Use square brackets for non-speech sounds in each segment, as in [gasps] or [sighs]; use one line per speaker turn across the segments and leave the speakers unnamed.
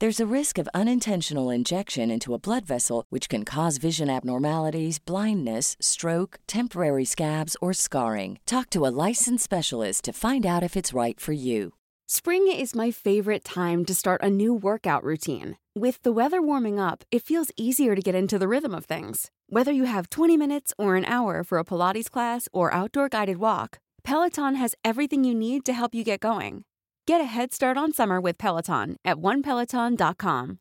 There's a risk of unintentional injection into a blood vessel, which can cause vision abnormalities, blindness, stroke, temporary scabs, or scarring. Talk to a licensed specialist to find out if it's right for you.
Spring is my favorite time to start a new workout routine. With the weather warming up, it feels easier to get into the rhythm of things. Whether you have 20 minutes or an hour for a Pilates class or outdoor guided walk, Peloton has everything you need to help you get going. Get a head start on summer with Peloton at onepeloton.com.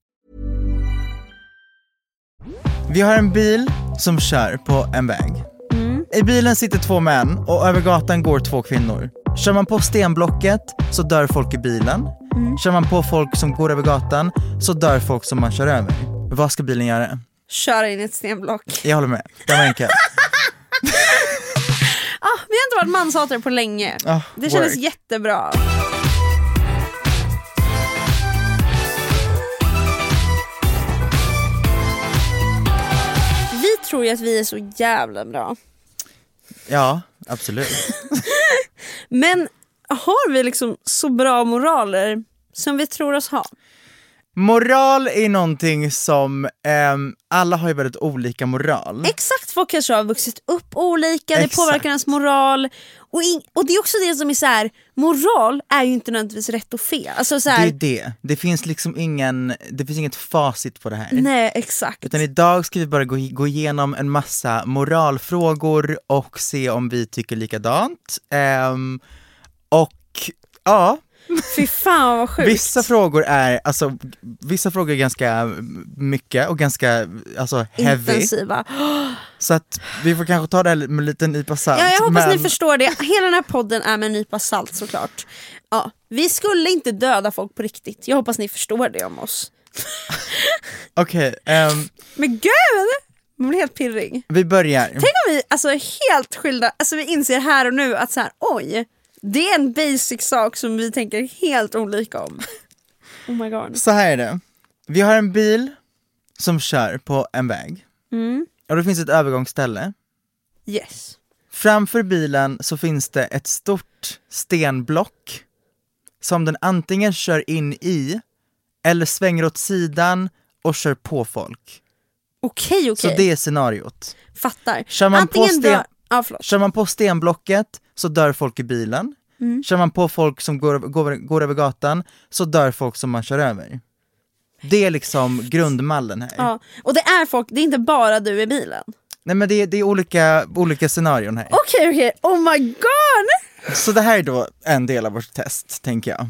Vi har en bil som kör på en väg. I bilen sitter två män och över gatan går två kvinnor. Kör man på stenblocket så dör folk i bilen. Kör man på folk som går över gatan så dör folk som man kör över. Vad ska bilen göra?
Köra in i ett stenblock.
Jag håller med, det var enkelt. [laughs]
Ah, vi har inte varit manshatare på länge.
Ah,
det kändes
work.
jättebra. Tror ju att vi är så jävla bra.
Ja, absolut. [laughs]
Men har vi liksom så bra moraler som vi tror oss ha?
Moral är någonting som, ehm, alla har ju väldigt olika moral.
Exakt, folk kanske har vuxit upp olika, det
Exakt.
påverkar ens moral. Och, in, och det är också det som är så här: moral är ju inte nödvändigtvis rätt och fel. Alltså så
Det
här,
är det. Det finns liksom ingen, det finns inget facit på det här.
Nej exakt.
Utan idag ska vi bara gå, gå igenom en massa moralfrågor och se om vi tycker likadant. Ehm, och ja,
Fy fan vad sjukt.
vissa frågor är, alltså vissa frågor är ganska mycket och ganska alltså heavy.
Intensiva.
Så att vi får kanske ta det här med en liten nypa salt.
Ja, jag hoppas
men-
ni förstår det. Hela den här podden är med en nypa salt såklart. Ja, vi skulle inte döda folk på riktigt. Jag hoppas ni förstår det om oss. [laughs]
Okej, ehm,
Men gud! Man blir helt pirrig.
vi börjar.
Tänk om vi alltså, är helt skilda, alltså vi inser här och nu att så här, oj, det är en basic sak som vi tänker helt olika om. [laughs] Oh my god.
Så här är det. Vi har en bil som kör på en väg.
Mm.
Och det finns ett övergångsställe.
Yes.
Framför bilen så finns det ett stort stenblock som den antingen kör in i eller svänger åt sidan och kör på folk.
Okej okej,
Så det är scenariot.
fattar.
Kör man, på
Antingen
sten,
dö... Ja förlåt.
kör man på stenblocket så dör folk i bilen.
Mm.
Kör man på folk som går, går, går över gatan så dör folk som man kör över. Det är liksom grundmallen här.
Ja. Och det är folk, det är inte bara du i bilen.
Nej men det, är- det är olika, olika scenarion här.
Okej okej, oh my god!
Så det här är då en del av vårt test, tänker jag.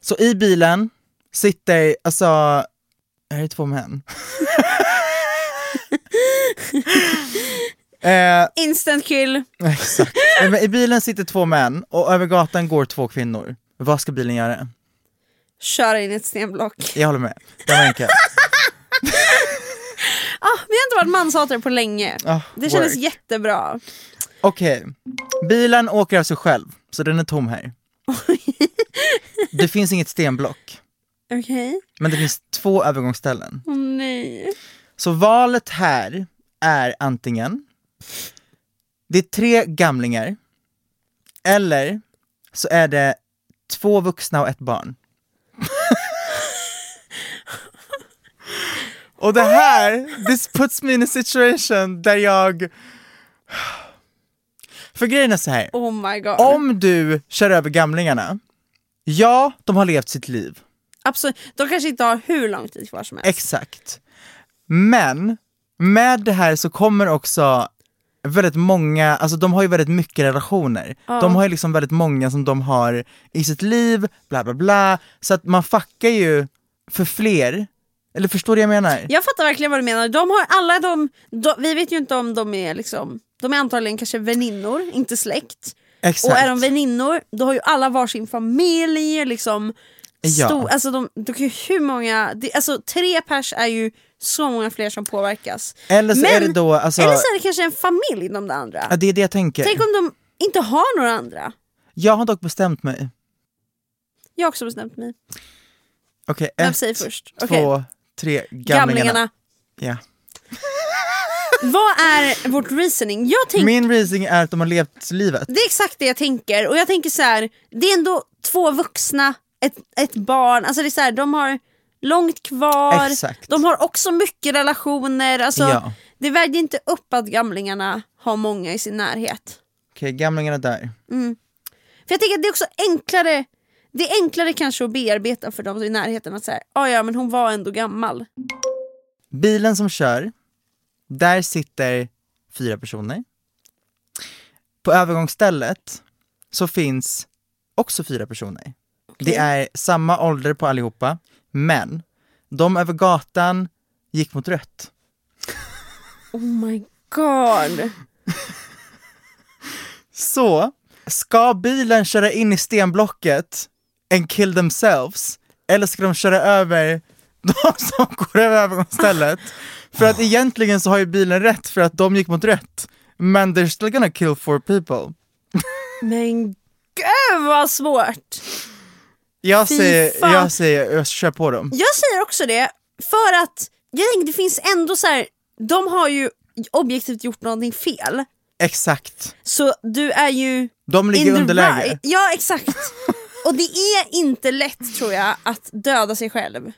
Så i bilen sitter, alltså, är det två män? [laughs] eh,
Instant kill. [laughs]
exakt. I bilen sitter två män och över gatan går två kvinnor. Vad ska bilen göra?
Köra in i ett stenblock.
Jag håller med, det var enkelt. [laughs]
Ah, vi har inte varit manshatare på länge.
Ah,
Det kändes
work.
jättebra.
Okej, bilen åker av sig själv, så den är tom här. [laughs] Det finns inget stenblock,
Okej.
men det finns två övergångsställen.
Åh nej.
Så valet här är antingen, det är tre gamlingar, eller så är det två vuxna och ett barn. [laughs] och det här, this puts me in a situation där jag... För grejen är så här.
Oh
om du kör över gamlingarna, ja, de har levt sitt liv.
Absolut. De kanske inte har hur lång tid kvar som helst.
Exakt. Men med det här så kommer också väldigt många, alltså de har ju väldigt mycket relationer. De har ju liksom väldigt många som de har i sitt liv, bla bla bla. Så att man fuckar ju för fler. Eller förstår du vad jag menar?
Jag fattar verkligen vad du menar. De har alla de, de vi vet ju inte om de är liksom, de är antagligen kanske väninnor, inte släkt.
Exakt.
Och är de väninnor, då har ju alla varsin familj, liksom
Ja.
stor, alltså de, de ju hur många, det, alltså tre pers är ju så många fler som påverkas.
Eller så
Men-
är det då, alltså,
Eller så är det kanske en familj de där andra.
ja, det är det jag tänker.
Tänk om de inte har några andra.
Jag har dock bestämt mig.
Jag har också bestämt mig.
Okej,
Vem
ett,
säger först?
två,
Okej.
tre, gamlingarna.
Gamlingarna.
Ja. [laughs]
Vad är vårt reasoning? Jag tänker
Min reasoning är att de har levt livet.
Det är exakt det jag tänker och jag tänker så här. det är ändå två vuxna, ett, ett barn, alltså det är så här, de har långt kvar,
Exakt.
de har också mycket relationer, alltså,
Ja.
det vägde inte upp att gamlingarna har många i sin närhet.
Okej, gamlingarna där.
För jag tänker att det är också enklare, det är enklare kanske att bearbeta för dem i närheten att säga, ah, ja men hon var ändå gammal.
Bilen som kör, där sitter fyra personer. På övergångsstället så finns också fyra personer. Det är samma ålder på allihopa, men de över gatan gick mot rött.
Oh my god.
Så, ska bilen köra in i stenblocket and kill themselves? Eller ska de köra över [laughs] de som går över övergångsstället? För att egentligen så har ju bilen rätt för att de gick mot rött. Men they're still gonna kill four people.
Men gud vad svårt.
Jag
Fy
säger,
fan.
jag säger, jag kör på dem.
Jag säger också det, för att jag tänker det finns ändå så här. de har ju objektivt gjort någonting fel.
Exakt.
Så du är ju...
De ligger i underläge.
right. Ja exakt. Och det är inte lätt tror jag att döda sig själv.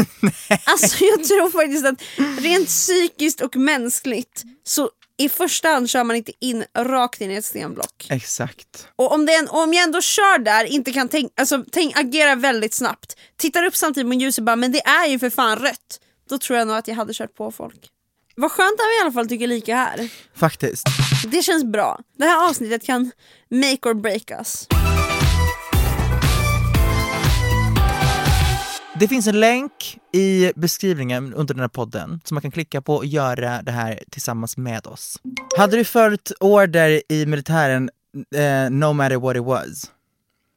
[laughs] alltså jag tror faktiskt att rent psykiskt och mänskligt så i första hand kör man inte in rakt in i ett stenblock.
Exakt.
Och om, det en, om jag ändå kör där, inte kan tänka, alltså tänk, agera väldigt snabbt, tittar upp samtidigt mot ljuset bara men det är ju för fan rött. Då tror jag nog att jag hade kört på folk. Vad skönt att vi i alla fall tycker lika här.
Faktiskt.
Det känns bra. Det här avsnittet kan make or break us.
Det finns en länk i beskrivningen under den här podden som man kan klicka på och göra det här tillsammans med oss. Hade du följt order i militären eh, no matter what it was?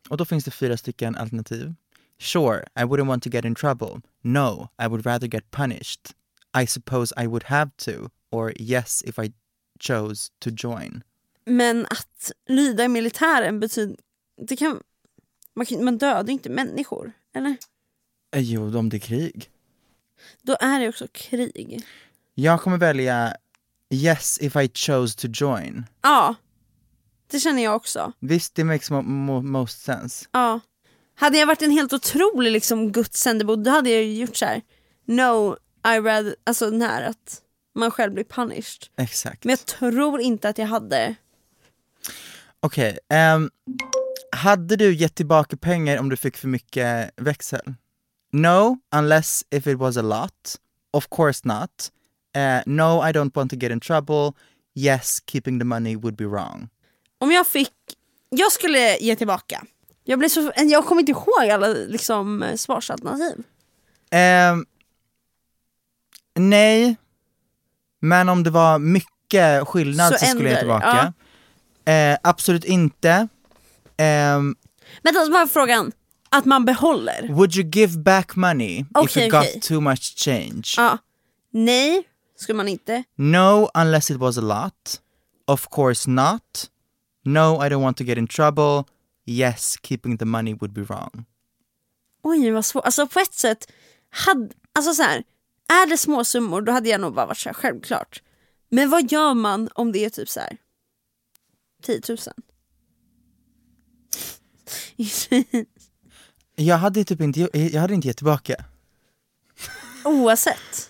Och då finns det fyra stycken alternativ. Sure, I wouldn't want to get in trouble. No, I would rather get punished. I suppose I would have to. Or yes, if I chose to join.
Men att lyda i militären betyder... Det kan, man, man dödar inte människor, eller?
Eh, Jo, om det är krig.
Då är det också krig.
Jag kommer välja yes if I chose to join.
Ja, det känner jag också.
Visst, det makes mo- mo- most sense.
Ja. Hade jag varit en helt otrolig liksom, Guds då hade jag ju gjort så här. No, I rather, alltså den här att man själv blir punished.
Exakt.
Men jag tror inte att jag hade.
Okej, ehm, hade du gett tillbaka pengar om du fick för mycket växel? No, unless if it was a lot. Of course not. Eh, no, I don't want to get in trouble. Yes, keeping the money would be wrong.
Om jag fick, jag skulle ge tillbaka. Jag, blev så, jag kommer inte ihåg alla liksom, svarsalternativ.
Ehm, nej, men om det var mycket skillnad
Så
så, skulle jag ge tillbaka. Eh, absolut inte.
Men då var frågan, att man behåller?
would you give back money if
Okej,
you got
okej.
too much change?
Ja. Nej, skulle man inte.
No, unless it was a lot. Of course not. No, I don't want to get in trouble. Yes, keeping the money would be wrong.
Oj vad svårt, alltså på ett sätt, hade, alltså så här, är det små summor då hade jag nog bara varit så här, självklart. Men vad gör man om det är typ så här 10 000?
Jag hade typ inte, jag hade inte gett tillbaka.
Oavsett.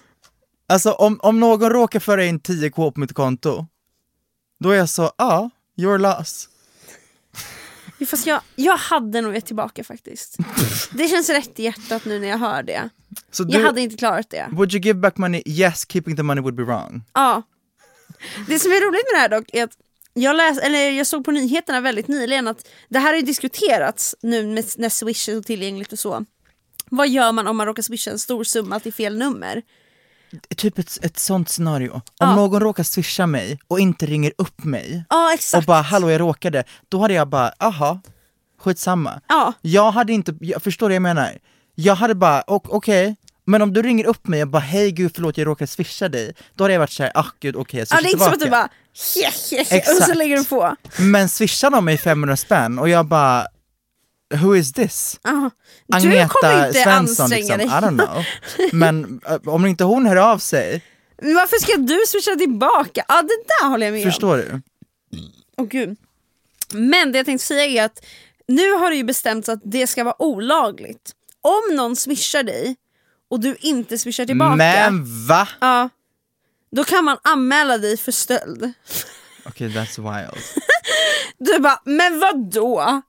Alltså om, om någon råkar föra in 10k på mitt konto, då är jag så, ja, ah, your loss.
Fast jag, jag hade nog gett tillbaka faktiskt. Det känns rätt i hjärtat nu när jag hör det.
Så
Jag
du,
hade inte klarat det.
would you give back money? Yes, keeping the money would be wrong.
Ja. Det som är roligt med det här dock är att jag, läs, eller jag såg på nyheterna väldigt nyligen att det här har diskuterats nu med, när Swish är tillgängligt och så. Vad gör man om man råkar swisha en stor summa till fel nummer?
Typ ett, ett sånt scenario. Om
Ja.
någon råkar swisha mig och inte ringer upp mig
Ja
och bara hallå jag råkade, då hade jag bara aha, skitsamma.
Ja.
Jag hade inte, jag förstår det jag menar. Jag hade bara, ok- okej, men om du ringer upp mig och bara hej gud förlåt jag råkade swisha dig, då hade jag varit såhär, ah gud okej jag
ja,
swishar
det är inte som att du bara he, he, he, och så lägger du på.
Men swishar de mig 500 spänn och jag bara, who is this?
Ja. Du
Agneta Svensson liksom, I
dig.
don't know. [laughs] Men eh, om inte hon hör av sig,
Men Varför ska du swisha tillbaka? Ja det där håller jag med om.
förstår du?
Åh gud. Men det jag tänkte säga är att nu har det ju bestämts att det ska vara olagligt. Om någon swishar dig och du inte swishar tillbaka,
Men va?
ja, då kan man anmäla dig för stöld.
Okej that's wild. [laughs]
Du bara, men vadå?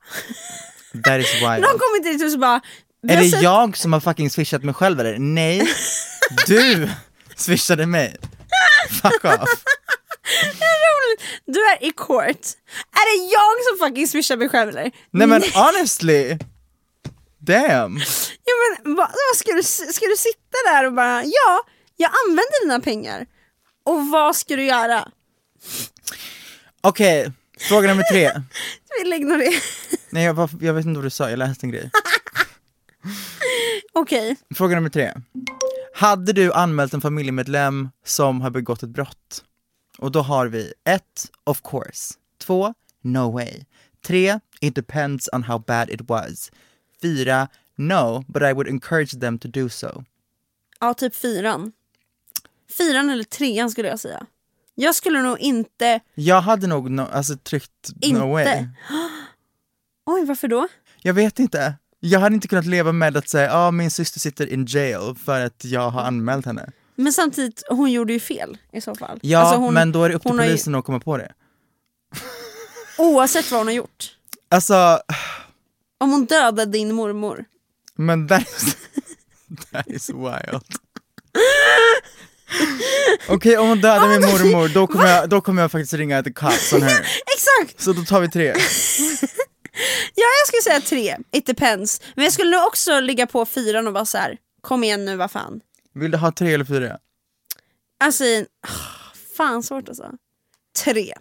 That is wild.
Någon kommer till dig och så bara,
Är det
sett-
jag som har fucking swishat mig själv eller? Nej, [laughs] du swishade mig. Fuck off.
du är i court. Är det jag som fucking swishar mig själv eller?
Nej men honestly, damn.
Men, vad, ska, du, ska du sitta där och bara, ja, jag använder dina pengar. Och vad ska du göra?
Okej, fråga nummer tre. [laughs]
Vi lägger det.
Nej jag, jag vet inte vad du sa, jag läste en grej. [laughs]
Okej.
Fråga nummer tre. Hade du anmält en familjemedlem som har begått ett brott? Och då har vi ett, of course. Två, no way. Tre, it depends on how bad it was. Fyra, no, but I would encourage them to do so.
Ja, typ fyran. Fyran eller trean skulle jag säga. Jag skulle nog inte...
Jag hade nog no, alltså, tryckt
Inte?
no way. [gasps]
Oj, varför då?
Jag vet inte. Jag hade inte kunnat leva med att säga ah, min syster sitter in jail för att jag har anmält henne.
Men samtidigt, hon gjorde ju fel i så fall.
Ja,
Alltså, hon,
men då är det upp till
har ju-
polisen att komma på det.
Oavsett vad hon har gjort.
Alltså,
Om hon dödade din mormor.
Men that is, [laughs] that is wild. Okej, om hon dödar min mormor, då kommer, jag, då kommer jag faktiskt ringa the cops on her.
Exakt!
Så då tar vi tre. [laughs]
Ja, jag skulle säga tre. It depends. Men jag skulle nog också ligga på fyran och bara så här. kom igen nu, vad fan.
Vill du ha tre eller fyra?
Alltså, [sighs] fan svårt alltså. Tre.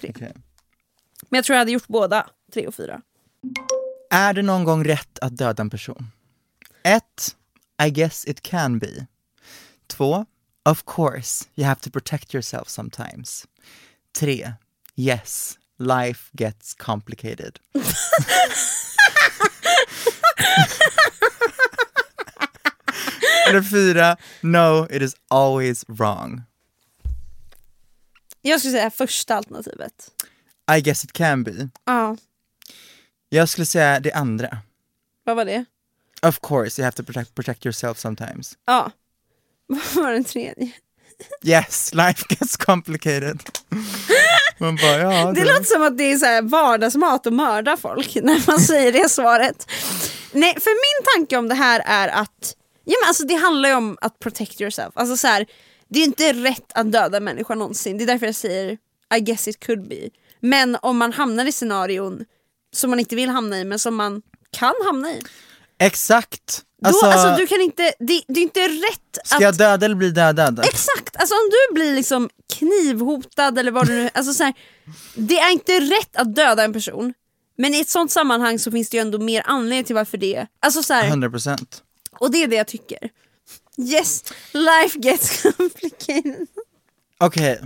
tre.
Okej.
Men jag tror jag hade gjort båda, tre och fyra.
Är det någon gång rätt att döda en person? 1. I guess it can be. 2. Of course, you have to protect yourself sometimes. 3. Yes, life gets complicated. Eller 4. No, it is always wrong.
Jag skulle säga första alternativet.
I guess it can be.
Ja,
Jag skulle säga det andra.
vad var det?
Of course, you have to protect, protect yourself sometimes.
Ja. Vad [laughs] var den tredje?
Yes, life gets complicated. Man bara, ja, [laughs]
Det låter som att det är så här vardagsmat att mörda folk när man säger det svaret. Nej, för min tanke om det här är att ja, men alltså, det handlar ju om att protect yourself. Alltså, så här, det är inte rätt att döda en människa någonsin, det är därför jag säger I guess it could be. Men om man hamnar i scenarion som man inte vill hamna i men som man kan hamna i.
Exakt!
Då,
Alltså,
alltså, du kan inte, det, det är inte rätt
ska
att
jag döda eller bli dödad?
Exakt! Alltså om du blir liksom knivhotad eller vad du nu... Alltså så här, det är inte rätt att döda en person. Men i ett sånt sammanhang så finns det ju ändå mer anledning till varför det. Alltså så här,
100%.
och det är det jag tycker. Yes, life gets [laughs] complicated.
Okej,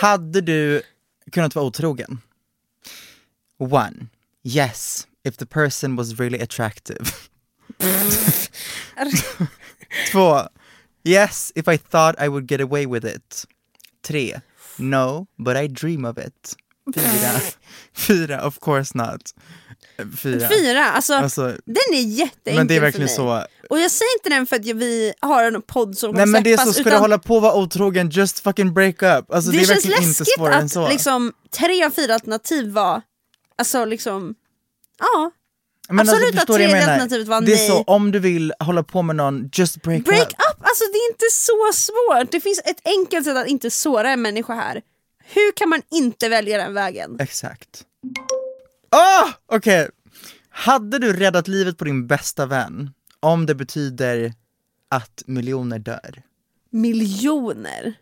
hade du kunnat vara otrogen? One, yes, if the person was really attractive. [laughs] Två, yes, if I thought I would get away with it. Tre, no, but I dream of it. Fyra, [laughs] fyra of course not. Fyra.
Fyra, alltså,
Alltså,
den är jätteenkel
men det är verkligen
för mig.
så.
Och jag säger inte den för att vi har en podd som
Nej men det är så, ska
utan
du hålla på och vara otrogen, just fucking break up. Alltså det,
det
är
känns
verkligen inte
läskigt
svårare än
att
så.
liksom, tre av fyra alternativ var, alltså liksom, ja.
Men alltså,
absolut att
vad jag
tredje alternativet var
Det är
nej.
så, om du vill hålla på med någon, just break,
Break
up.
up, alltså det är inte så svårt. Det finns ett enkelt sätt att inte såra en människa här. Hur kan man inte välja den vägen?
Exakt. Ah! Okej, hade du räddat livet på din bästa vän om det betyder att miljoner dör?
Miljoner.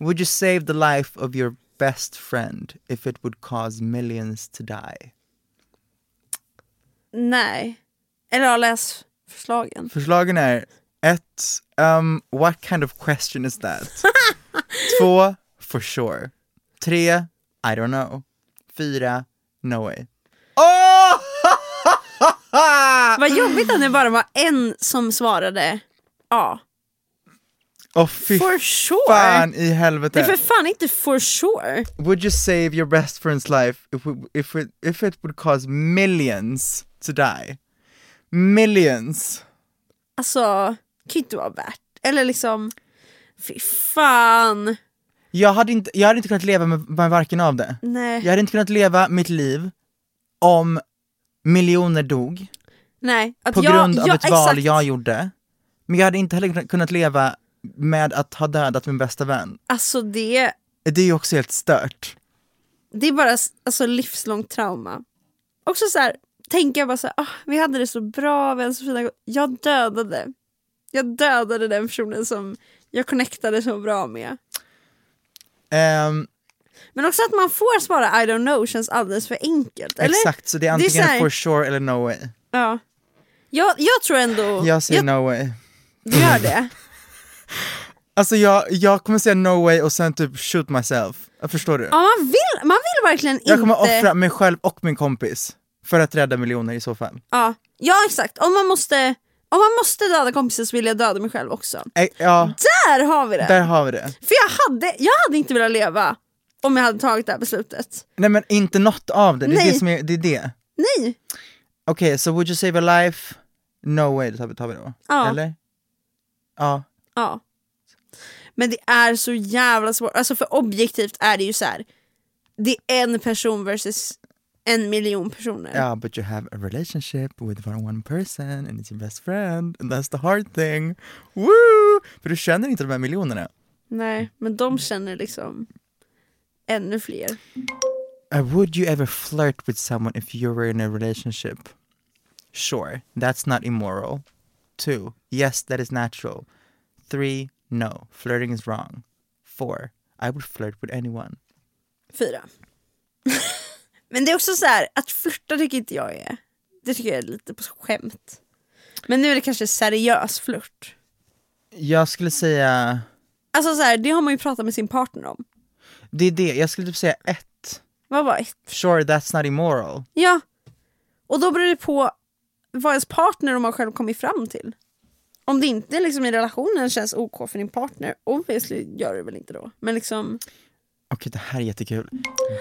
Would you save the life of your best friend if it would cause millions to die?
Nej. Eller ja, läs förslagen.
Förslagen är ett, um, what kind of question is that? [laughs] Två, for sure. Tre, I don't know. Fyra, no way. Oh! [laughs]
Vad jobbigt att det bara var en som svarade ja.
oh, fy
For sure.
fan i
Det är
helvete.
för fan inte for sure.
Would you save your best friend's life if, we, if, it, if it would cause millions to die? Millions.
Alltså, det kan ju inte vara värt. Eller liksom, fy fan.
Jag hade inte, jag hade inte kunnat leva med, med varken av det.
Nej.
Jag hade inte kunnat leva mitt liv om miljoner dog
Nej. Att
på
jag,
grund av
jag,
ett val
exakt.
jag gjorde. Men jag hade inte heller kunnat- leva med att ha dödat min bästa vän.
Alltså det,
Det är ju också helt stört.
det är bara alltså, livslångt trauma. Också så här, tänker jag bara så här, ah, vi hade det så bra, vi hade så fina Jag dödade. Jag dödade den personen som jag connectade så bra med.
Ehm,
Men också att man får svara I don't know känns alldeles för enkelt. Eller?
exakt, så det är
Det är
antingen
här-
for sure eller no way.
Ja. Jag, jag tror ändå...
Jag säger
jag,
no way.
Du gör det? [laughs]
Alltså jag, jag kommer säga no way och sen typ shoot myself. Förstår du?
Ja, man vill, man vill verkligen
Jag kommer
inte...
offra mig själv och min kompis för att rädda miljoner i så fall.
Ja. ja, exakt. Om man, måste, om man måste döda kompisen så vill jag döda mig själv också.
Eh, Ja,
Där har vi det!
där har vi det.
För jag hade, jag hade inte velat leva om jag hade tagit det här beslutet.
Nej men inte något av det, det är
Nej.
det som är, det är det.
Nej!
Okej, så would you save a life? No way, det tar vi då.
Ja.
Eller? Ja.
Ja. Men det är så jävla svårt, alltså för objektivt är det ju så här. Det är en person versus en miljon personer.
Ja, but you have a relationship with one person and it's your best friend and that's the hard thing. Woo! För du känner inte de här miljonerna.
Nej, men de känner liksom ännu fler.
Uh, would you ever flirt with someone if you were in a relationship? Sure, that's not immoral. Two, yes, that is natural. Three, no, flirting is wrong. Four, I would flirt with anyone.
Fyra. [laughs] men det är också så här, att flirta tycker inte jag är, det tycker jag är lite på skämt. Men nu är det kanske seriös flört.
Jag skulle säga,
Alltså så här, det har man ju pratat med sin partner om.
det är det, jag skulle typ säga ett.
Vad var ett?
Sure, that's not immoral.
Ja. Och då beror det på vad ens partner de har själv kommit fram till. Om det inte liksom i relationen känns OK för din partner, obviously gör det väl inte då. Men liksom,
Okej, det här är jättekul.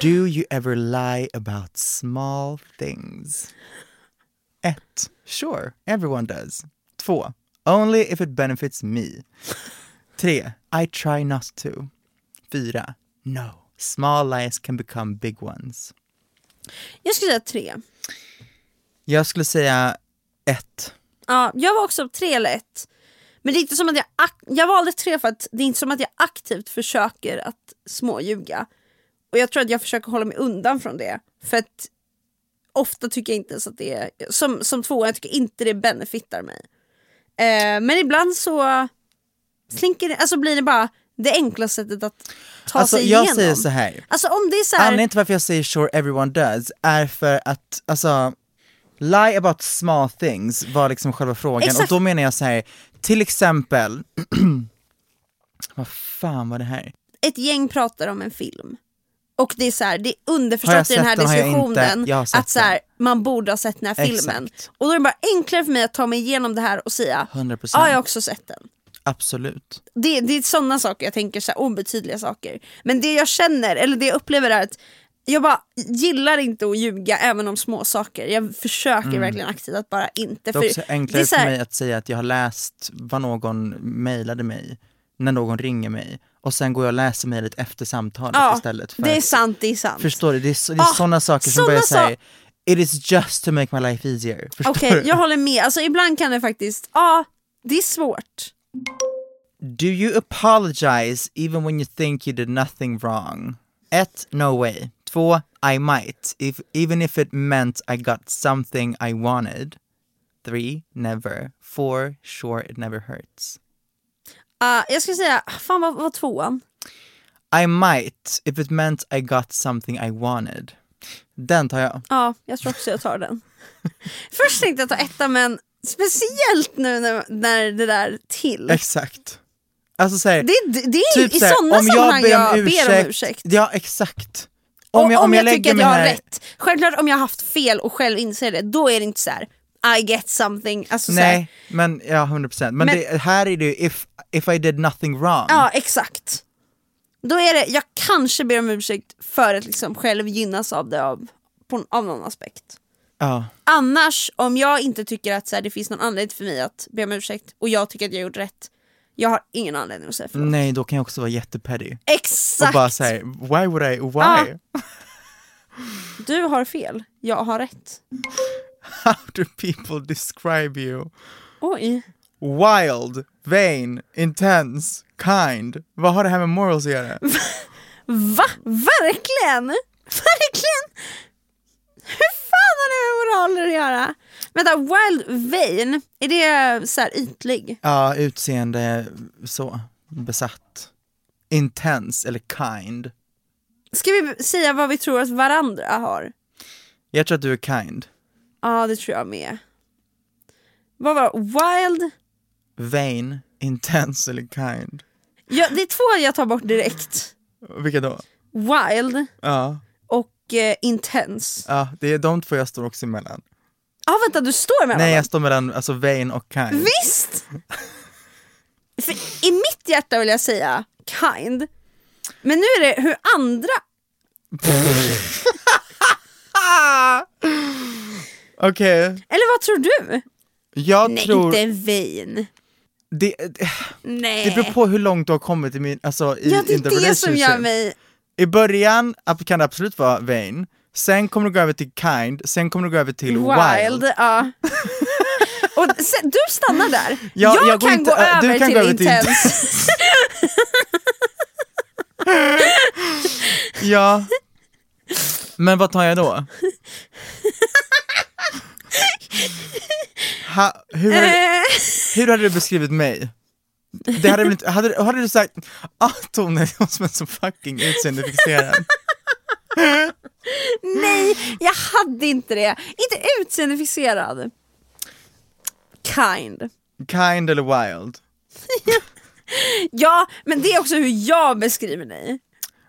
Do you ever lie about small things? Ett, Sure, everyone does. Två, Only if it benefits me. Tre, I try not to. Fyra, No, small lies can become big ones.
jag skulle säga tre.
Jag skulle säga ett.
Ja, jag var också tre eller ett. Men det är inte som att jag, jag valde tre för att det är inte som att jag aktivt försöker att småljuga. Och jag tror att jag försöker hålla mig undan från det. För att ofta tycker jag inte ens att det är, som, som två, jag tycker inte det benefitar mig. Eh, men ibland så slinker det, alltså blir det bara det enkla sättet att ta
Alltså
sig
jag
igenom.
säger så här.
Alltså om det är så här,
Anledningen till varför jag säger sure everyone does är för att, alltså, lie about small things var liksom själva frågan
Exakt.
och då menar jag så här, till exempel, [clears throat] vad fan var det här?
ett gäng pratar om en film. Och det är så här, det är underförstått i den här
den? Jag
diskussionen
Jag
att så här, man borde ha sett den här filmen.
Exakt.
Och då är det bara enklare för mig att ta mig igenom det här och säga
100%.
ja jag har också sett den.
Absolut.
Det, det är sådana saker jag tänker, så här, obetydliga saker. Men det jag känner, eller det jag upplever är att jag bara gillar inte att ljuga även om små saker. Jag försöker verkligen aktivt att bara inte.
Mm. Det är också enklare
så här-
för mig att säga att jag har läst vad någon mejlade mig, när någon ringer mig. Och sen går jag och läser mejlet efter samtalet
Ja,
istället. För
det är sant, det är sant.
Förstår du? Det är, det är
Ah,
sådana saker som börjar säga It is just to make my life easier.
Okej,
du?
jag håller med. Alltså ibland kan det faktiskt, ja, det är svårt.
Do you apologize even when you think you did nothing wrong? 1. No way. 2. I might, if, even if it meant I got something I wanted. 3. Never. 4. Sure it never hurts.
Ah, jag ska säga, fan vad var tvåan?
I might, if it meant I got something I wanted. Den tar jag.
Ja, jag tror också jag tar den. [laughs] Först tänkte jag ta etta men speciellt nu när, när det där till.
Exakt. Alltså såhär,
Det, det, det är
typ
i sådana sammanhang jag, ber om ursäkt.
Ja exakt.
Om, jag, om jag,
lägger
tycker att jag har
här-
rätt. Självklart om jag har haft fel och själv inser det, då är det inte så här. I get something. Alltså
Nej, men ja 100%. Men,
Men-
det, här är det ju if, if I did nothing wrong.
Ja, exakt. Då är det, jag kanske ber om ursäkt för att liksom själv gynnas av det av, på, av någon aspekt.
Ja.
Annars, om jag inte tycker att så här, det finns någon anledning för mig att be om ursäkt och jag tycker att jag gjort rätt, jag har ingen anledning att säga förlåt.
Nej, då kan jag också vara jättepetty.
Exakt!
Och bara säga, why would I, why?
Ja. [laughs] Du har fel, jag har rätt.
How do people describe you?
Oj.
Wild, vain, intense, kind. Vad har det här med morals att göra? [laughs]
Va? Verkligen? Verkligen? Hur det med moraler att göra? Vänta, wild vain, är det så här ytlig?
Ja, utseende så, besatt. Intense eller kind.
Ska vi säga vad vi tror att varandra har?
Jag tror att du är kind.
Ja, det tror jag med. Vad var? Wild?
Vain, intense eller kind.
Ja, det är två jag tar bort direkt.
Vilka då?
Wild
Ja,
eh, intense.
ja det är de två jag står också emellan.
Ja, vänta, du står mellan
Nej, jag står mellan alltså vain och kind.
Visst! För I mitt hjärta vill jag säga kind. Men nu är det hur andra... [laughs]
Okej,
Eller vad tror du?
jag
Nej,
tror...
inte vain.
Det, det,
Nej.
det beror på hur långt du har kommit i min, alltså i
ja, det är det som gör mig...
I början kan det absolut vara vain, sen kommer du gå över till kind, sen kommer du gå över till wild.
Wild, ja. [laughs] Och sen, du stannar där.
Ja,
jag,
jag
kan
inte-
gå
äh, du
över
kan
till
gå över
intens. [laughs]
Ja. Men vad tar jag då? [laughs] Ha, hur, hade,
Eh,
hur hade du beskrivit mig? Det hade, väl inte, hade, hade du sagt ah Tone är som är så fucking utseendefixerad?
Nej, jag hade inte det. Inte utseendefixerad. Kind.
Kind eller wild? [laughs]
Ja, men det är också hur jag beskriver dig.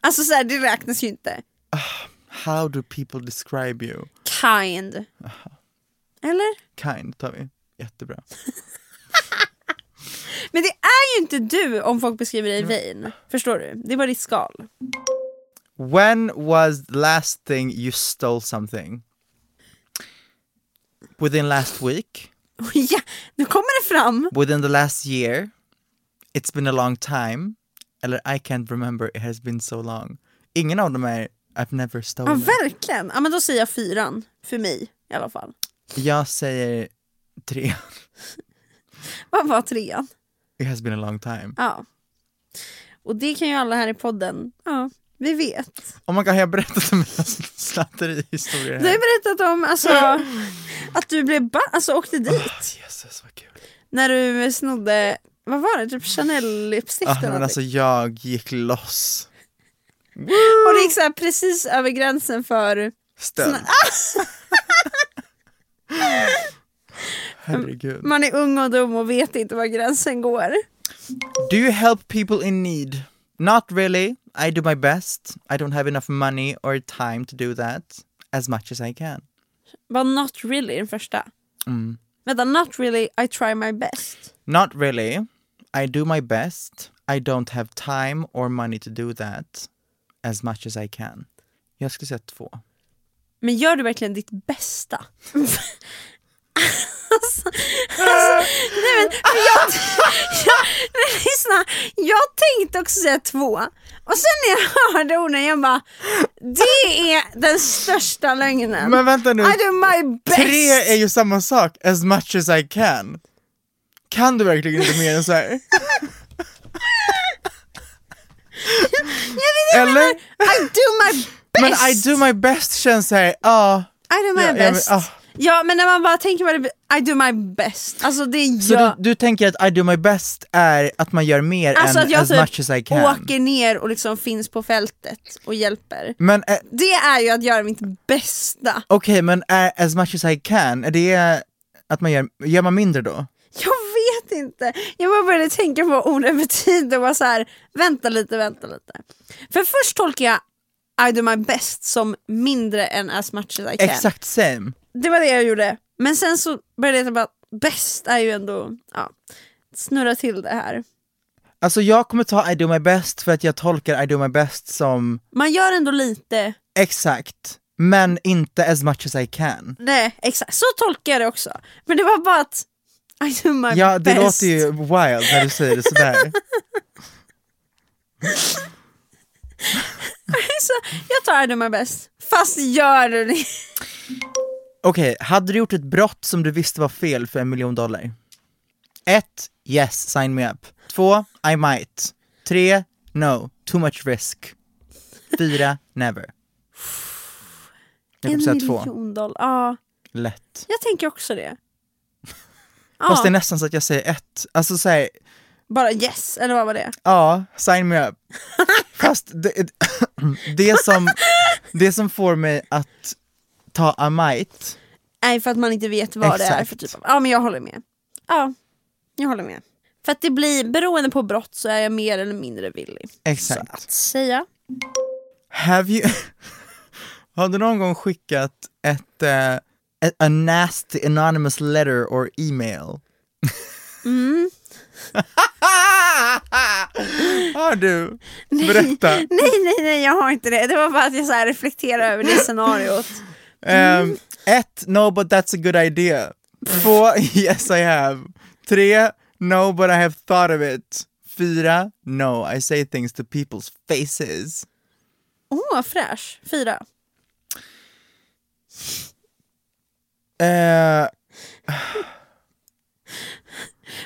Alltså så här, det räknas ju inte.
How do people describe you?
Kind. Eller?
Kind tar vi. Jättebra.
Men det är ju inte du om folk beskriver dig vain. Förstår du? Det är bara ditt skal.
When was the last thing you stole something? Within last week?
ja, nu kommer det fram.
Within the last year? It's been a long time? Eller I can't remember, it has been so long. Ingen av dem är I've never
Ja,
stolen.
verkligen. Ja, men då säger jag fyran. För mig i alla fall.
Jag säger tre. [laughs]
Vad var trean?
It has been a long time.
Ja. Och det kan ju alla här i podden, ja, vi vet.
Oh my god, har jag berättat om mina [laughs] snatterihistorier
Du har berättat om alltså, [laughs] att du blev ba- alltså, åkte dit
Jesus vad kul.
när du snodde, vad var det, typ Chanel-lipstick
Ah,
eller
men alltså jag gick loss.
Och det gick så precis över gränsen för
Stöld. Herregud.
man är ung och dum och vet inte var gränsen går.
Do you help people in need? Not really. I do my best. I don't have enough money or time to do that as much as I can.
Var not really den första?
Mm.
Vänta, not really, I try my best.
Not really. I do my best. I don't have time or money to do that as much as I can. Jag skulle säga två.
Men gör du verkligen ditt bästa? [laughs] alltså, alltså, nej men, jag, jag, nej, lyssna, jag tänkte också säga två. Och sen när jag hörde orden, jag bara, det är den största lögnen.
Men vänta nu,
I do my best!
tre är ju samma sak, as much as I can. Kan du verkligen inte mer än så här?
jag vet inte,
Eller?
I do my best!
Men I do my best känns såhär, ja.
I do my
jag
best.
vet- ah.
Ja men när man bara tänker på det, I do my best. Alltså det är
Så
jag.
du, du tänker att I do my best är att man gör mer
Alltså
än
att jag
as
typ
much as I can?
åker ner och liksom finns på fältet och hjälper.
Men eh,
Det är ju att göra mitt bästa.
okej, men är as much as I can, är det att man gör, gör man mindre då?
Jag vet inte. Jag bara började tänka på orden betyder och var så här, vänta lite, vänta lite. För först tolkar jag I do my best som mindre än as much as I can.
Exakt same.
Det var det jag gjorde. Men sen så började jag tänka att bäst är ju ändå, ja, snurra till det här.
Alltså jag kommer ta I do my best för att jag tolkar I do my best som
Man gör ändå lite,
exakt, men inte as much as I can.
nej exakt, så tolkar jag det också. Men det var bara att I do my
Ja, det
best.
låter ju wild när du säger det sådär. [laughs]
så jag tar I do my best. Fast gör du det?
Okej, hade du gjort ett brott som du visste var fel för en miljon dollar? 1. Yes, sign me up. 2. I might. 3. No, too much risk. 4. [laughs] Never. Jag
En
säga 2.
miljon dollar. Ja,
Lätt.
jag tänker också det.
Fast det är nästan så att jag säger 1. Alltså såhär,
bara yes, eller vad var det?
ja, sign me up. [laughs] Fast det, det, som, det som får mig att ta might,
Nej, för att man inte vet vad det är
Exakt.
för typ av... Ja, men jag håller med. Ja, jag håller med. För att det blir, beroende på brott så är jag mer eller mindre villig.
exakt.
Så att säga.
Have you... [laughs] Har du någon gång skickat ett, eh, ett a nasty anonymous letter or email?
Mm. [laughs]
har du? Berätta.
Nej, nej, nej, jag har inte det. Det var bara att jag så här reflekterar över det scenariot.
Um, ett, no but that's a good idea. Två, [laughs] yes I have. Tre, no but I have thought of it. Fyra, no I say things to people's faces.
Åh, oh, fräsch. Fyra.
Eh, [sighs]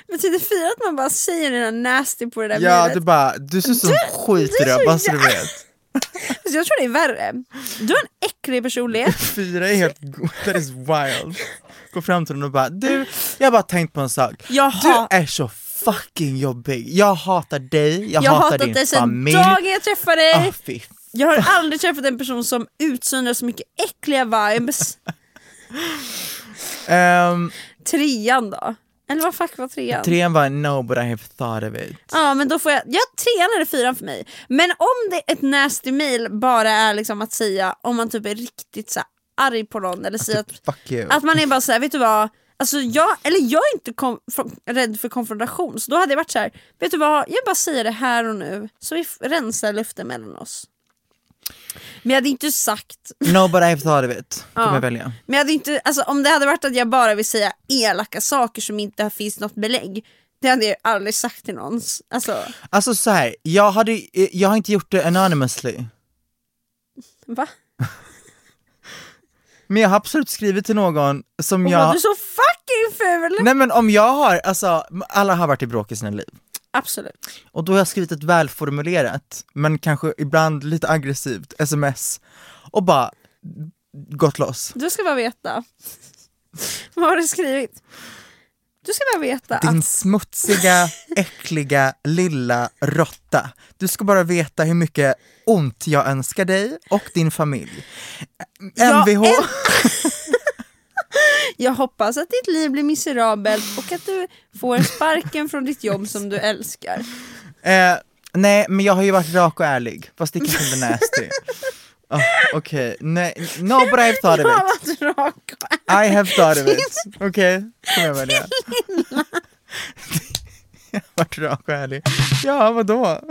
Betyder fyra att man bara säger det där nasty på det där
ja,
mejlet?
du bara, du ser som skit
du
idag, bara så du
jä-
vet. [laughs]
Jag tror det är värre. Du har en äcklig personlighet. [laughs]
Fyra är helt, that is wild. Gå fram till honom och bara, du, jag har bara tänkt på en sak.
Jag har-
Du är så fucking jobbig. Jag hatar dig, jag,
Jag har
hatar
hatat
din
dig sedan
familj.
dagen jag träffade dig.
Fy
Jag har aldrig träffat en person som utsöndrar så mycket äckliga vibes.
Ehm,
Trean då? Eller vad fuck var trean?
trean var no but I have thought of it.
Ja men då får jag, ja trean eller fyran för mig. Men om det ett nasty mail bara är liksom att säga om man typ är riktigt så arg på någon eller säger att,
Fuck you.
att man är bara såhär, vet du vad? Alltså jag, eller jag är inte kom, fr- rädd för konfrontation så då hade jag varit så här, vet du vad? Jag bara säger det här och nu så vi rensar luften mellan oss. Men jag hade inte sagt
No but I have thought of it, kommer
Ja.
jag välja.
Men jag hade inte, alltså, om det hade varit att jag bara vill säga elaka saker som inte finns något belägg, det hade jag aldrig sagt till någon. Alltså,
Alltså så här, jag, hade, jag har inte gjort det anonymously.
va?
Men jag har absolut skrivit till någon som jag...
var du så fucking ful?
Nej men om jag har, alltså alla har varit i bråk i sina liv.
Absolut.
Och då har jag skrivit ett välformulerat, men kanske ibland lite aggressivt sms och bara gått loss.
Du ska bara veta. [laughs] Vad har du skrivit? Du ska bara veta
Din
att
smutsiga, [laughs] äckliga, lilla råtta. Du ska bara veta hur mycket ont jag önskar dig och din familj.
Ja,
Mvh.
en- [laughs] jag hoppas att ditt liv blir miserabelt och att du får sparken från ditt jobb som du älskar.
Eh, nej, men jag har ju varit rak och ärlig, fast det kanske inte är nasty. Oh, Okej, nej, no but I have thought
Jag
of
har
it.
varit rak och
I have thought of it. Okej, kommer jag välja. jag har varit rak och ärlig. Ja, vadå? [laughs]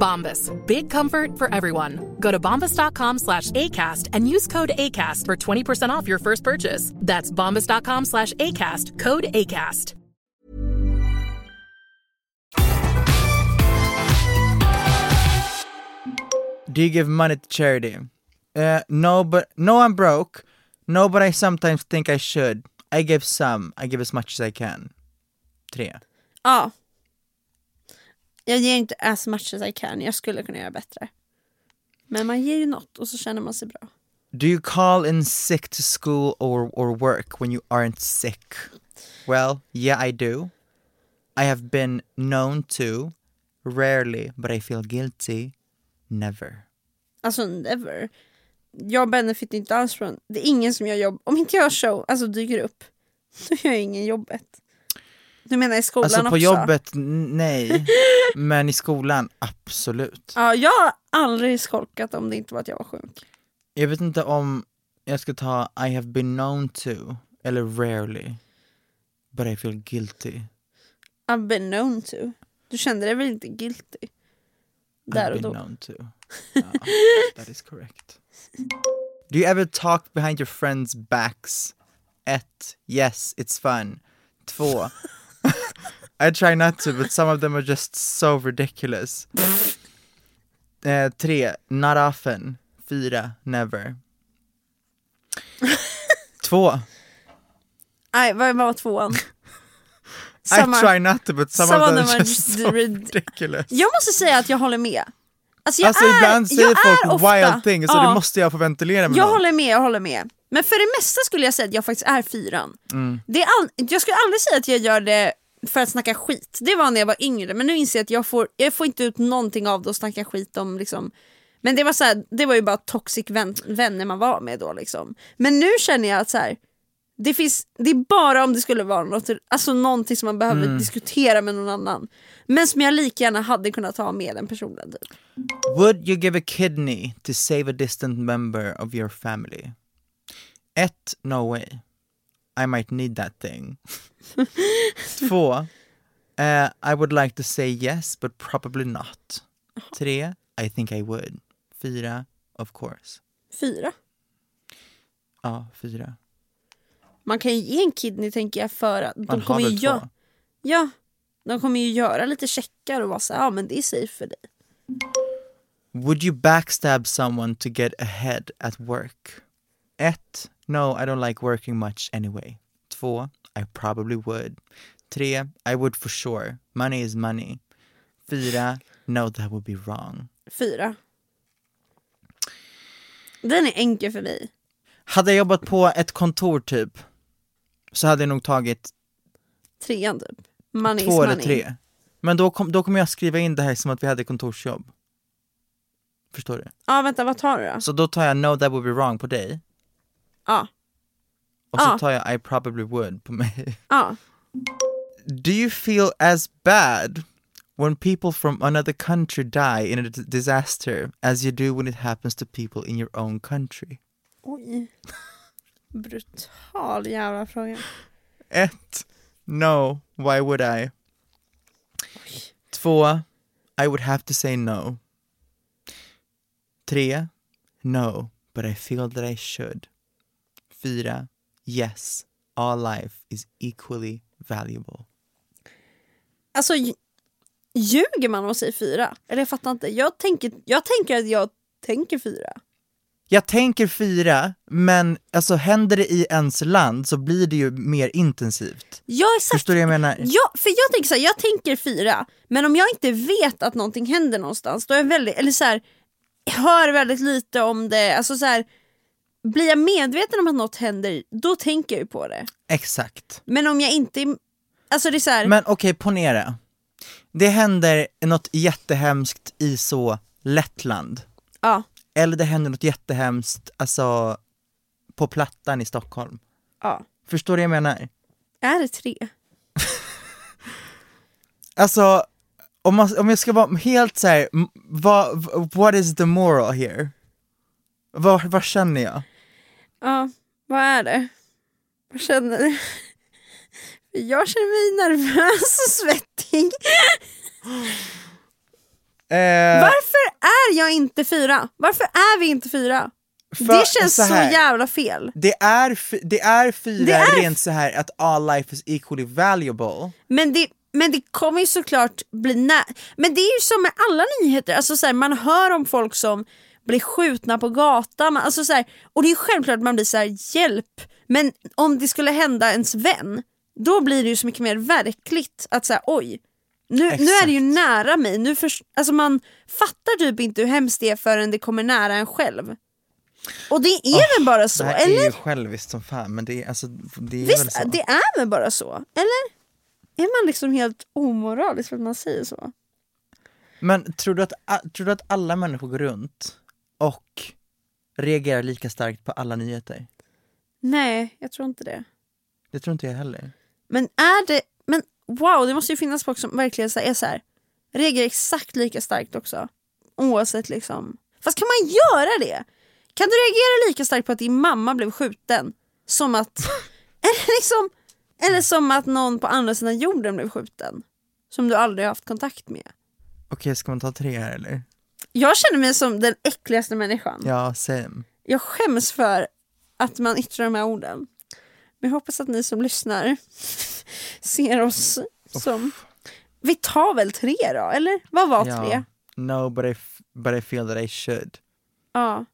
Bombas. Big comfort for everyone. Go to bombas.com slash ACAST and use code ACAST for 20% off your first purchase. That's bombas.com slash ACAST. Code ACAST.
Do you give money to charity? Uh, no, but no, I'm broke. No, but I sometimes think I should. I give some. I give as much as I can. Tre.
Ja. Jag ger inte as much as I can, jag skulle kunna göra bättre. Men man ger ju något och så känner man sig bra.
Do you call in sick to school or, or work when you aren't sick? Well, yeah, I do. I have been known to. Rarely, but I feel guilty. Never.
Alltså never. Jag benefit inte alls från, det är ingen som gör jobb, om inte jag show, alltså dyker upp, [laughs] då gör jag ingen jobbet. Du menar i skolan
Alltså på
också?
jobbet, nej. [laughs] Men i skolan, absolut.
Ja, jag har aldrig skolkat om det inte var att jag var sjuk.
Jag vet inte om jag ska ta I have been known to eller rarely. But I feel guilty.
I've been known to. Du kände dig väl inte guilty? Där
I've
och
been
då.
known to. [laughs] Ja, that is correct. Do you ever talk behind your friends' backs? Ett, yes, it's fun. Två, I try not to but some of them are just so ridiculous. Eh, tre, not often. Fyra, never. Två,
Nej, vad var tvåan? [laughs]
I try not to but some,
some
of them are just so
rid-
ridiculous.
Jag måste säga att jag håller med. Alltså, jag
alltså
är,
ibland säger folk
ofta,
wild things och
ja,
det måste jag få ventilera med
Jag
någon.
håller med, jag håller med. Men för det mesta skulle jag säga att jag faktiskt är fyran.
Mm.
Det är all, jag skulle aldrig säga att jag gör det för att snacka skit. Det var när jag var yngre men nu inser jag att jag får, jag får inte ut någonting av det att snacka skit om liksom men det var, så här, det var ju bara toxic vän, vänner man var med då liksom. Men nu känner jag att så här, det, finns, det är bara om det skulle vara något, alltså någonting som man behöver
Mm.
diskutera med någon annan. Men som jag lika gärna hade kunnat ha med den personen. Typ.
Would you give a kidney to save a distant member of your family? Ett, no way. I might need that thing. [laughs] Två, uh, I would like to say yes but probably not. Tre, I think I would. Fyra, of course.
Fyra.
Ja, fyra.
Man kan ju ge en kidney tänker jag för att de
Man
kommer ju
väl
gö-
två?
Ja, de kommer ju göra lite checkar och vara så ja men det är safe för dig.
Would you backstab someone to get ahead at work? Ett, no, I don't like working much anyway. Två, I probably would. Tre, I would for sure. Money is money. Fyra, no, that would be wrong.
Fyra. Den är enkel för mig.
Hade jag jobbat på ett kontor typ, så hade jag nog tagit
Trean typ. Money
två
is
eller
money.
tre. Men då, kom, då kommer jag skriva in det här som att vi hade kontorsjobb. Förstår du?
Ja vänta vad tar du då?
Så då tar jag no, that would be wrong på dig.
Ja.
Och så tar jag I probably would på mig.
Ja.
Do you feel as bad when people from another country die in a disaster as you do when it happens to people in your own country?
Oj. Brutal jävla fråga.
Ett, no, why would I? Två, I would have to say no. Tre, no, but I feel that I should. Fyra, yes, all life is equally valuable.
Alltså lj- ljuger man och säger fyra? Eller jag fattar inte. Jag tänker, jag tänker att jag tänker fyra.
Jag tänker fyra, men alltså händer det i ens land så blir det ju mer intensivt.
Ja exakt.
Förstår du vad jag menar?
Ja, för jag tänker så här, jag tänker fyra, men om jag inte vet att någonting händer någonstans, då är jag väldigt, eller så här, hör väldigt lite om det, alltså så här, blir jag medveten om att något händer, då tänker jag ju på det.
Exakt.
Men om jag inte, alltså det är så här,
Men okej, ponera. Det händer något jättehemskt i så Lettland.
ja,
Eller det händer något jättehemskt, alltså på Plattan i Stockholm.
ja.
Förstår du vad jag menar?
Är det tre? [laughs]
Alltså, om, man, om jag ska vara helt så här, vad, what is the moral here? Vad, vad känner jag?
Ja, vad är det? Vad känner du? Jag känner mig nervös och svettig.
Eh,
Varför är jag inte fyra? Varför är vi inte fyra? det känns så,
här,
jävla fel.
Det är, det är fyra
Det är-
rent så här att all life is equally valuable.
Men det, men det kommer ju såklart bli nä... Men det är ju som med alla nyheter, alltså så här, man hör om folk som blir skjutna på gatan, alltså så här, och det är självklart att man blir så här, hjälp, men om det skulle hända ens vän, då blir det ju så mycket mer verkligt att säga oj, nu, nu är det ju nära mig, nu förs- alltså man fattar typ inte hur hemskt det är förrän det kommer nära en själv. Och det är väl bara så,
det här
eller?
är ju själviskt som fan men det är, alltså, det är väl
Visst,
så.
det är väl bara så? Eller? Är man liksom helt omoralisk för att man säger så?
Men tror du, att, tror du att alla människor går runt och reagerar lika starkt på alla nyheter?
Nej, jag tror inte det.
Det tror inte jag heller.
Men är det, men wow, det måste ju finnas folk som verkligen är så här, reagerar exakt lika starkt också. Oavsett liksom. Fast kan man göra det? Kan du reagera lika starkt på att din mamma blev skjuten som att, [laughs] eller liksom, eller som att någon på andra sidan jorden blev skjuten? Som du aldrig har haft kontakt med.
Okej, ska man ta tre här eller?
Jag känner mig som den äckligaste människan.
Ja, same.
Jag skäms för att man yttrar de här orden. Men jag hoppas att ni som lyssnar [laughs] ser oss som... Vi tar väl tre då, eller? Vad var tre?
Ja. No, but I, but I feel that I should.
Ja.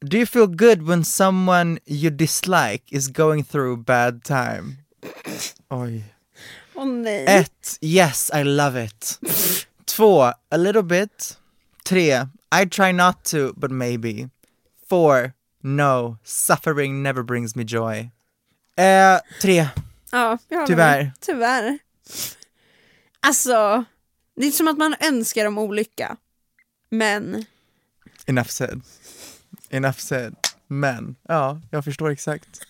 Do you feel good when someone you dislike is going through a bad time? [sniffs] Oj.
Åh nej.
Ett, yes I love it. [laughs] Två, a little bit. Tre, I try not to, but maybe. Four, no, suffering never brings me joy. Eh, tre,
Ja, jag
Tyvärr.
med. Tyvärr. Alltså, det är som att man önskar dem olycka. Men,
enough said. Enough said. Men, ja, jag förstår exakt. [laughs]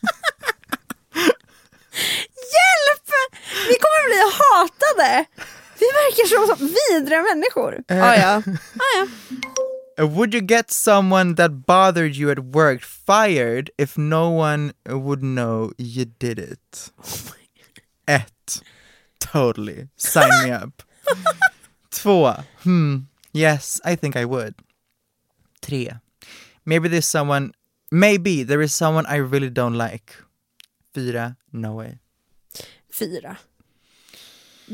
hjälp! Vi kommer bli hatade! Vi verkar som vidriga människor.
Eh.
Ah, ja. Ah, ja.
Uh, Would you get someone that bothered you at work fired if no one would know you did it? Ett. Totally. Sign me up. [laughs] Två. Hmm. Yes, I think I would. Tre. Maybe there's someone, maybe there is someone I really don't like. Fyra. No way.
Fyra.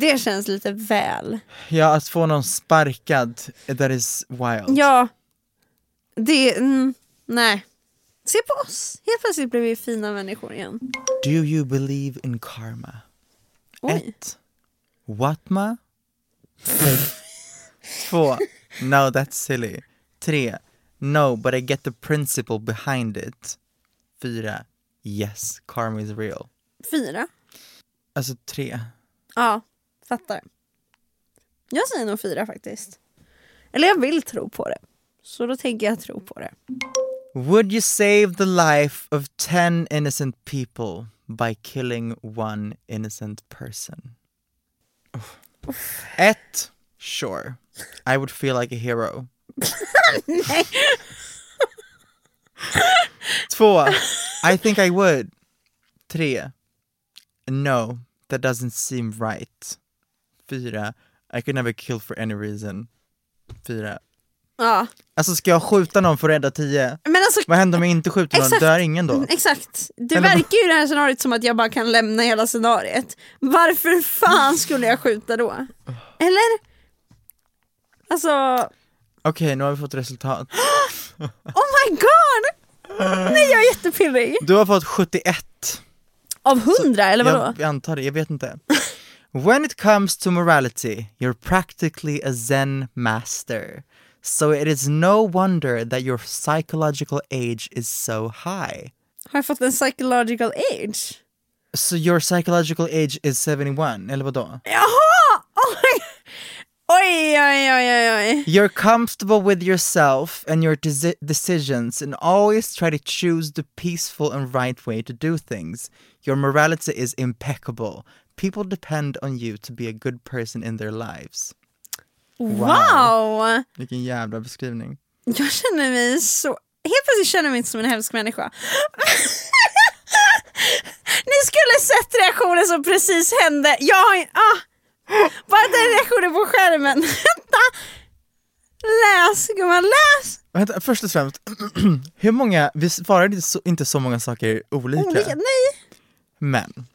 Det känns lite väl.
Ja, att få någon sparkad, that is wild.
Ja, det... Mm, nej. Se på oss! Helt plötsligt blev vi fina människor igen.
Do you believe in karma?
Oj.
Ett. Whatma? Två. No, that's silly. Tre. No, but I get the principle behind it. Fyra. Yes, karma is real.
Fyra.
Alltså tre.
Ja, fattar. Jag säger nog fyra faktiskt. Eller jag vill tro på det. Så då tänker jag tro på det.
Would you save the life of ten innocent people by killing one innocent person? Uff. Ett. Sure. I would feel like a hero.
Nej.
Två. I think I would. Tre. No, that doesn't seem right. Fyra, I could never kill for any reason. Fyra.
Ja.
Alltså ska jag skjuta någon för att rädda tio?
Men alltså,
Vad händer om jag inte skjuter någon?
Exakt.
Dör ingen då?
Exakt. Det
Eller-
verkar ju i det här scenariot som att jag bara kan lämna hela scenariet. Varför fan skulle jag skjuta då? Eller? Alltså,
Okej, nu har vi fått resultat. [gasps]
oh my god! Nej jag är jättepirrig.
Du har fått 71.
Av hundra eller vadå?
Jag, jag antar det, jag vet inte. [laughs] When it comes to morality, you're practically a zen master. So it is no wonder that your psychological age is so high.
Har jag fått en psychological age?
So your psychological age is 71, eller vadå?
Jaha! Oj, oj, oj, oj, oj.
You're comfortable with yourself and your desi- decisions and always try to choose the peaceful and right way to do things. Your morality is impeccable. People depend on you to be a good person in their lives.
Wow!
Vilken jävla beskrivning.
Jag känner mig så... Helt plötsligt känner jag mig inte som en hemsk människa. [laughs] Ni skulle sett reaktionen som precis hände. Jag har ah, Bara den reaktionen på skärmen. [laughs] Vänta! Läs gumman, läs!
Vänta, först och främst, [clears throat] hur många, vi svarade inte så, inte så många saker olika,
Olika, nej.
men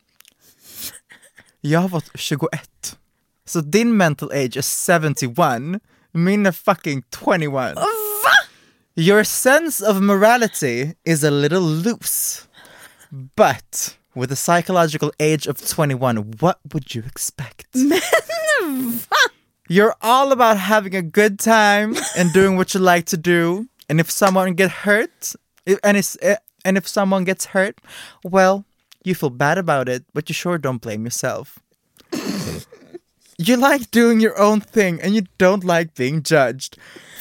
jag fått 21. Så din mental age är 71, min är fucking 21.
Va?
Your sense of morality is a little loose, but with a psychological age of 21, what would you expect? [laughs]
Men va?
You're all about having a good time and doing what you like to do. And if someone get hurt, and it's, eh, and if someone gets hurt, well, you feel bad about it, but you sure don't blame yourself. you like doing your own thing and you don't like being judged.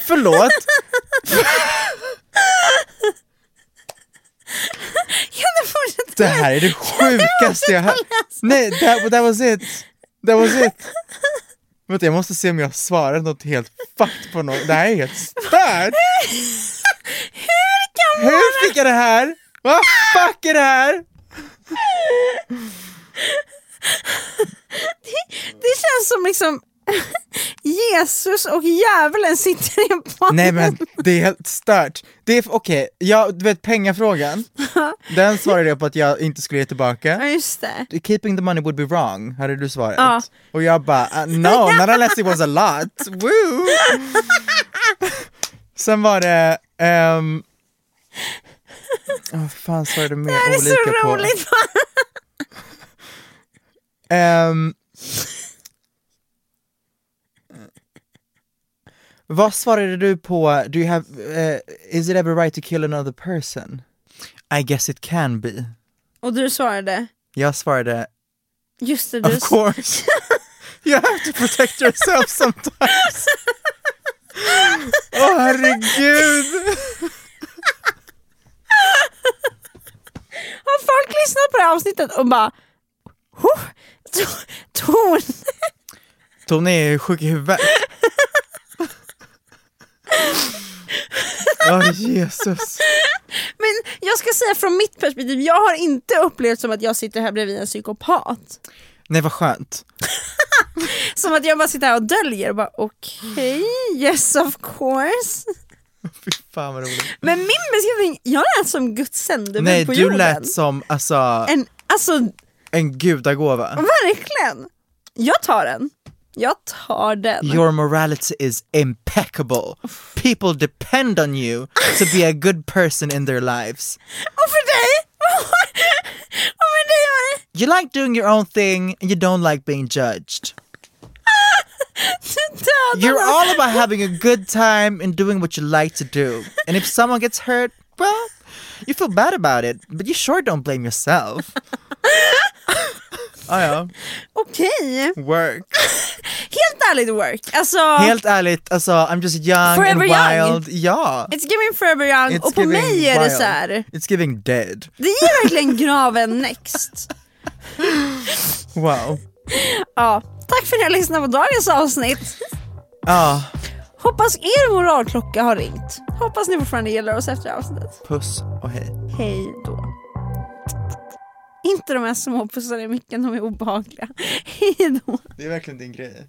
Förlåt, [laughs] det här är det sjukaste jag hört. Nej, that, that was it. That was it. Vänta, jag måste se om jag svarar något helt fucked på något. Det här är helt stört. [laughs]
Hur kan man...
Hur fick jag det här? Vad fuck är det här?
Det känns som liksom Jesus och djävulen sitter i en panel.
Nej men det är helt stört. Det är, okej, ja, du vet pengafrågan, den svarade jag på att jag inte skulle ge tillbaka.
Ja just det.
Keeping the money would be wrong, hade du svarat.
Ja.
Och jag bara, uh, no, [laughs] not unless it was a lot. Woo! [laughs] Sen var det, um, vad fan svarade mer
Det här är
olika
så
på?
roligt. [laughs]
Ehm, vad svarade du på, do you have, eh, is it ever right to kill another person? I guess it can be.
Och du svarade?
Jag svarade,
Just det, du
of course. [laughs] you have to protect yourself sometimes. [laughs] Åh herregud! [laughs]
Har folk lyssnat på det här avsnittet och bara "Huh, to- Ton!
Tony är sjuk i huvudet. [laughs] Åh Jesus.
Men jag ska säga från mitt perspektiv, jag har inte upplevt som att jag sitter här bredvid en psykopat.
Nej vad skönt. [laughs]
Som att jag bara sitter här och döljer och bara okej, yes of course. [laughs]
Fy fan vad roligt.
Men min beskrivning, jag lät som Guds sändebud
Nej
på
du
jorden.
lät som alltså
En, alltså
en gudagåva.
verkligen. Jag tar den. Jag tar den.
Your morality is impeccable. People depend on you to be a good person in their lives. [laughs]
Och för dig? [laughs] och med dig var det
You like doing your own thing and you don't like being judged. [laughs] You're all about having a good time and doing what you like to do. And if someone gets hurt, well, you feel bad about it, but you sure don't blame yourself. ah, ja,
Okej,
work. [laughs]
helt ärligt work. Alltså,
Helt ärligt, alltså I'm just young
Forever
and
young.
wild. Ja,
it's giving forever young
It's
och på
giving
mig är det
wild.
så här.
it's giving dead.
det är verkligen [laughs] graven next.
Wow.
Ja, tack för att ni har lyssnat på dagens avsnitt.
Ja,
Hoppas er moralklocka har ringt. Hoppas ni fortfarande gillar oss efter avsnittet.
puss och hej.
Hej då. Inte de här små pussarna i micken, de är obehagliga. [laughs] Hejdå.
Det är verkligen din grej.